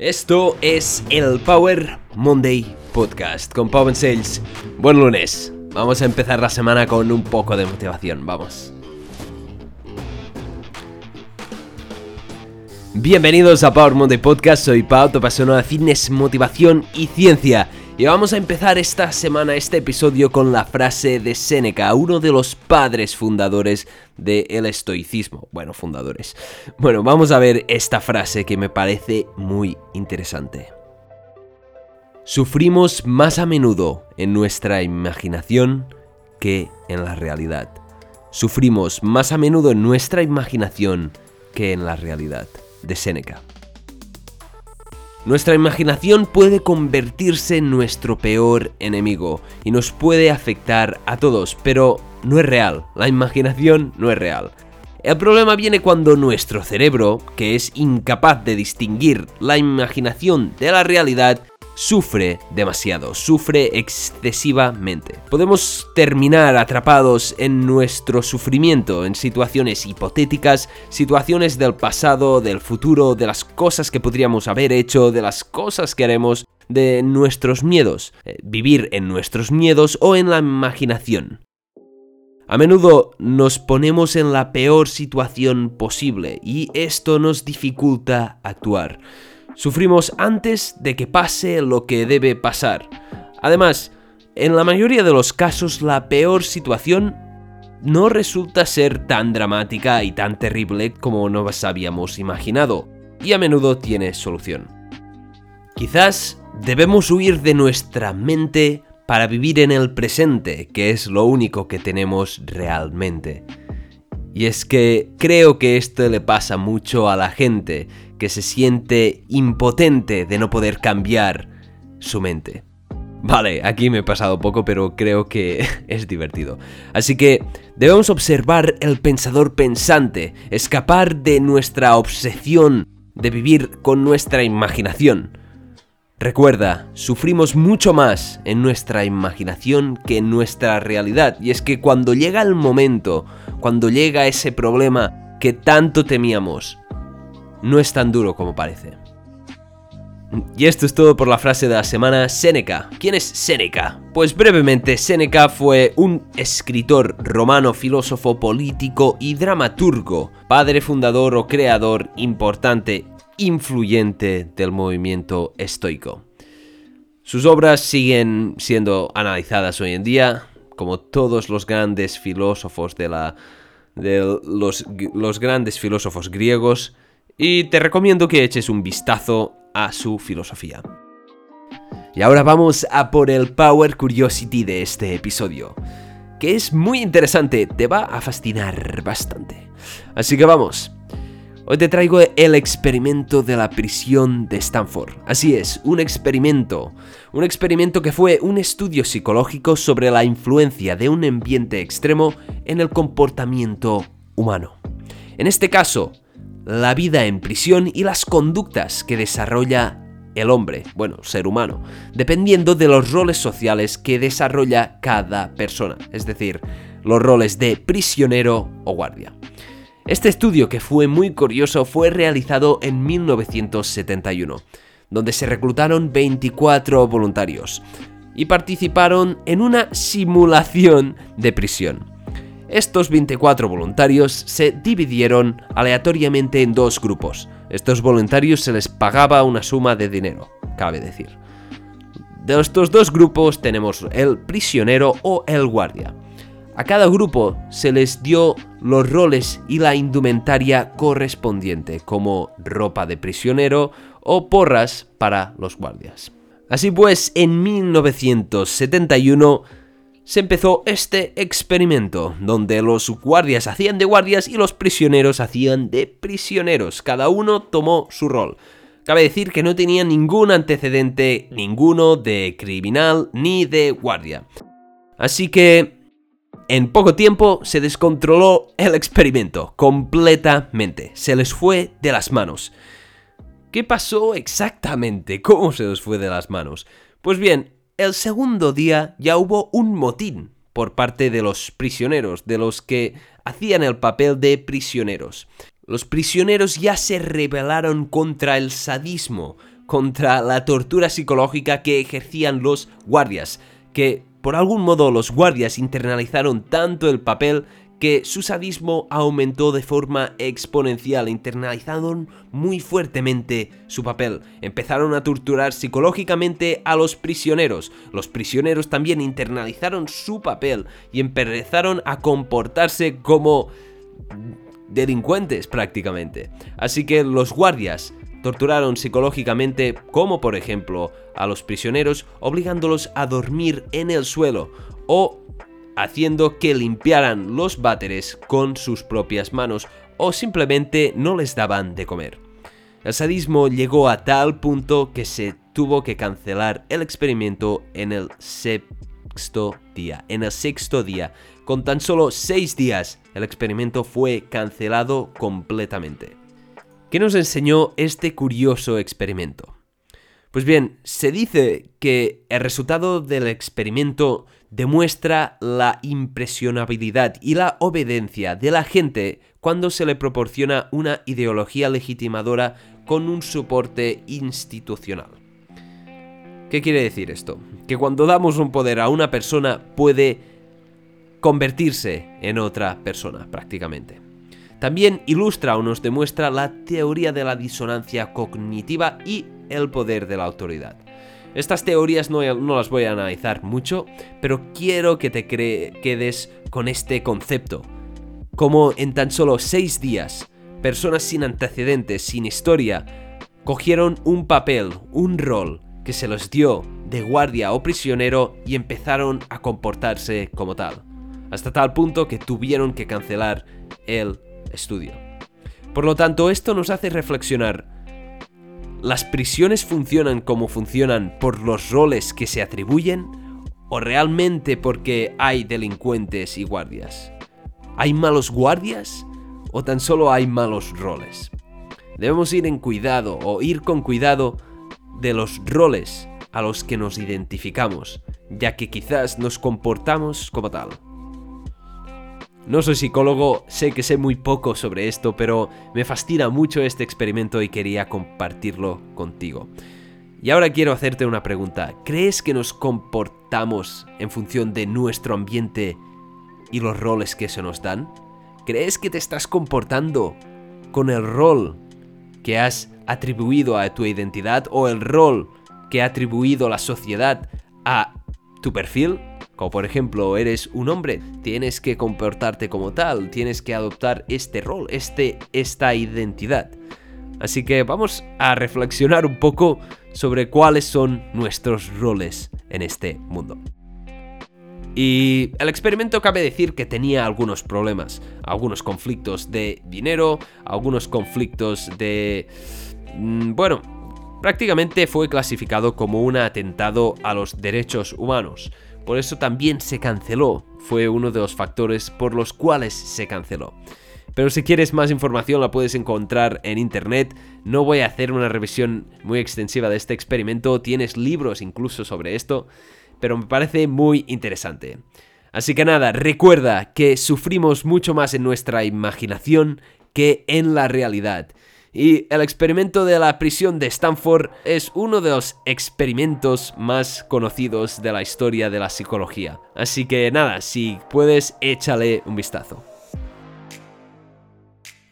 Esto es el Power Monday Podcast con Pau Sales. Buen lunes. Vamos a empezar la semana con un poco de motivación. Vamos. Bienvenidos a Power Monday Podcast. Soy Pau, tu apasionado de fitness, motivación y ciencia. Y vamos a empezar esta semana, este episodio, con la frase de Séneca, uno de los padres fundadores del estoicismo. Bueno, fundadores. Bueno, vamos a ver esta frase que me parece muy interesante. Sufrimos más a menudo en nuestra imaginación que en la realidad. Sufrimos más a menudo en nuestra imaginación que en la realidad. De Séneca. Nuestra imaginación puede convertirse en nuestro peor enemigo y nos puede afectar a todos, pero no es real, la imaginación no es real. El problema viene cuando nuestro cerebro, que es incapaz de distinguir la imaginación de la realidad, sufre demasiado, sufre excesivamente. Podemos terminar atrapados en nuestro sufrimiento, en situaciones hipotéticas, situaciones del pasado, del futuro, de las cosas que podríamos haber hecho, de las cosas que haremos, de nuestros miedos, eh, vivir en nuestros miedos o en la imaginación. A menudo nos ponemos en la peor situación posible y esto nos dificulta actuar. Sufrimos antes de que pase lo que debe pasar. Además, en la mayoría de los casos la peor situación no resulta ser tan dramática y tan terrible como nos habíamos imaginado, y a menudo tiene solución. Quizás debemos huir de nuestra mente para vivir en el presente, que es lo único que tenemos realmente. Y es que creo que esto le pasa mucho a la gente, que se siente impotente de no poder cambiar su mente. Vale, aquí me he pasado poco, pero creo que es divertido. Así que debemos observar el pensador pensante, escapar de nuestra obsesión de vivir con nuestra imaginación. Recuerda, sufrimos mucho más en nuestra imaginación que en nuestra realidad. Y es que cuando llega el momento, cuando llega ese problema que tanto temíamos, no es tan duro como parece. Y esto es todo por la frase de la semana Séneca. ¿Quién es Séneca? Pues brevemente, Séneca fue un escritor romano, filósofo, político y dramaturgo, padre fundador o creador importante, influyente del movimiento estoico. Sus obras siguen siendo analizadas hoy en día, como todos los grandes filósofos de la de los, los grandes filósofos griegos, y te recomiendo que eches un vistazo a su filosofía. Y ahora vamos a por el Power Curiosity de este episodio, que es muy interesante, te va a fascinar bastante. Así que vamos. Hoy te traigo el experimento de la prisión de Stanford. Así es, un experimento. Un experimento que fue un estudio psicológico sobre la influencia de un ambiente extremo en el comportamiento humano. En este caso, la vida en prisión y las conductas que desarrolla el hombre, bueno, ser humano, dependiendo de los roles sociales que desarrolla cada persona, es decir, los roles de prisionero o guardia. Este estudio, que fue muy curioso, fue realizado en 1971, donde se reclutaron 24 voluntarios y participaron en una simulación de prisión. Estos 24 voluntarios se dividieron aleatoriamente en dos grupos. Estos voluntarios se les pagaba una suma de dinero, cabe decir. De estos dos grupos tenemos el prisionero o el guardia. A cada grupo se les dio los roles y la indumentaria correspondiente, como ropa de prisionero o porras para los guardias. Así pues, en 1971 se empezó este experimento, donde los guardias hacían de guardias y los prisioneros hacían de prisioneros. Cada uno tomó su rol. Cabe decir que no tenía ningún antecedente, ninguno de criminal ni de guardia. Así que en poco tiempo se descontroló el experimento, completamente. Se les fue de las manos. ¿Qué pasó exactamente? ¿Cómo se les fue de las manos? Pues bien, el segundo día ya hubo un motín por parte de los prisioneros, de los que hacían el papel de prisioneros. Los prisioneros ya se rebelaron contra el sadismo, contra la tortura psicológica que ejercían los guardias, que por algún modo los guardias internalizaron tanto el papel que su sadismo aumentó de forma exponencial, internalizaron muy fuertemente su papel, empezaron a torturar psicológicamente a los prisioneros, los prisioneros también internalizaron su papel y empezaron a comportarse como delincuentes prácticamente. Así que los guardias torturaron psicológicamente como por ejemplo a los prisioneros obligándolos a dormir en el suelo o haciendo que limpiaran los váteres con sus propias manos o simplemente no les daban de comer. El sadismo llegó a tal punto que se tuvo que cancelar el experimento en el sexto día. En el sexto día, con tan solo seis días, el experimento fue cancelado completamente. ¿Qué nos enseñó este curioso experimento? Pues bien, se dice que el resultado del experimento demuestra la impresionabilidad y la obediencia de la gente cuando se le proporciona una ideología legitimadora con un soporte institucional. ¿Qué quiere decir esto? Que cuando damos un poder a una persona puede convertirse en otra persona prácticamente. También ilustra o nos demuestra la teoría de la disonancia cognitiva y el poder de la autoridad. Estas teorías no, las voy a analizar mucho, pero quiero que te quedes con este concepto. Como en tan solo seis días, personas sin antecedentes, sin historia, cogieron un papel, un rol que se los dio de guardia o prisionero y empezaron a comportarse como tal. Hasta tal punto que tuvieron que cancelar el estudio. Por lo tanto, esto nos hace reflexionar ¿Las prisiones funcionan como funcionan por los roles que se atribuyen o realmente porque hay delincuentes y guardias? ¿Hay malos guardias o tan solo hay malos roles? Debemos ir en cuidado o ir con cuidado de los roles a los que nos identificamos, ya que quizás nos comportamos como tal. No soy psicólogo, sé que sé muy poco sobre esto, pero me fascina mucho este experimento y quería compartirlo contigo. Y ahora quiero hacerte una pregunta. ¿Crees que nos comportamos en función de nuestro ambiente y los roles que se nos dan? ¿Crees que te estás comportando con el rol que has atribuido a tu identidad o el rol que ha atribuido la sociedad a tu perfil? Como por ejemplo, eres un hombre, tienes que comportarte como tal, tienes que adoptar este rol, este, esta identidad. Así que vamos a reflexionar un poco sobre cuáles son nuestros roles en este mundo. Y el experimento cabe decir que tenía algunos problemas, algunos conflictos de dinero, algunos conflictos de... Mm, bueno, prácticamente fue clasificado como un atentado a los derechos humanos. Por eso también se canceló. Fue uno de los factores por los cuales se canceló. Pero si quieres más información la puedes encontrar en internet. No voy a hacer una revisión muy extensiva de este experimento. Tienes libros incluso sobre esto. Pero me parece muy interesante. Así que nada, recuerda que sufrimos mucho más en nuestra imaginación que en la realidad. Y el experimento de la prisión de Stanford es uno de los experimentos más conocidos de la historia de la psicología. Así que nada, si puedes, échale un vistazo.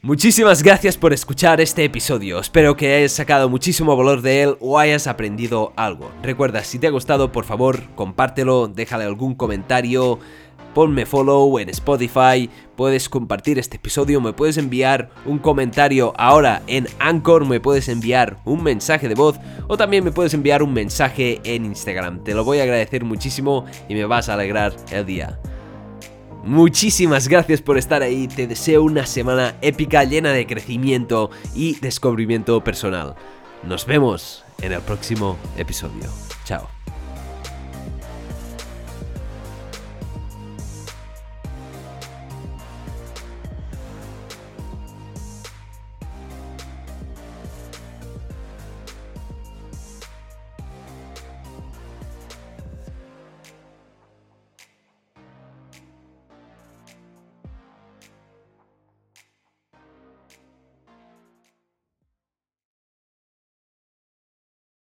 Muchísimas gracias por escuchar este episodio, espero que hayas sacado muchísimo valor de él o hayas aprendido algo. Recuerda, si te ha gustado, por favor, compártelo, déjale algún comentario, ponme follow en Spotify, puedes compartir este episodio, me puedes enviar un comentario ahora en Anchor, me puedes enviar un mensaje de voz o también me puedes enviar un mensaje en Instagram. Te lo voy a agradecer muchísimo y me vas a alegrar el día. Muchísimas gracias por estar ahí, te deseo una semana épica llena de crecimiento y descubrimiento personal. Nos vemos en el próximo episodio. Chao.